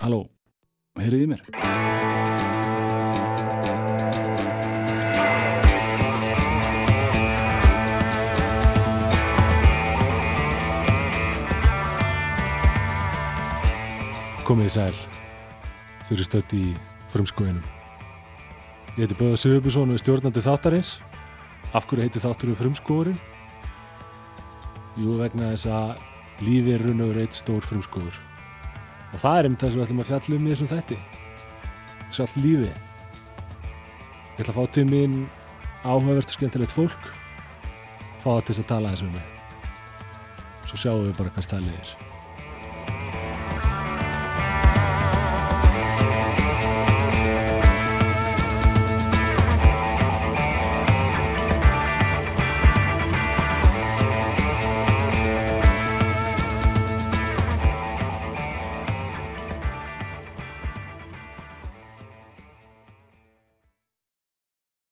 Halló, heyriði mér? Komið í sæl, þau eru stödd í frumskóinum. Ég heiti Böða Sigurbjörnsson og er stjórnandi þáttarins. Af hverju heiti þátturinn frumskóurinn? Jú, vegna þess að lífi er raun og verið eitt stór frumskóur. Og það er einmitt það sem við ætlum að fjalla um í þessum þætti. Sjálf lífi. Ég ætla að fá til mín áhugavert og skemmtilegt fólk. Fá það til þess að tala þess um mig. Svo sjáum við bara hvað stælið er.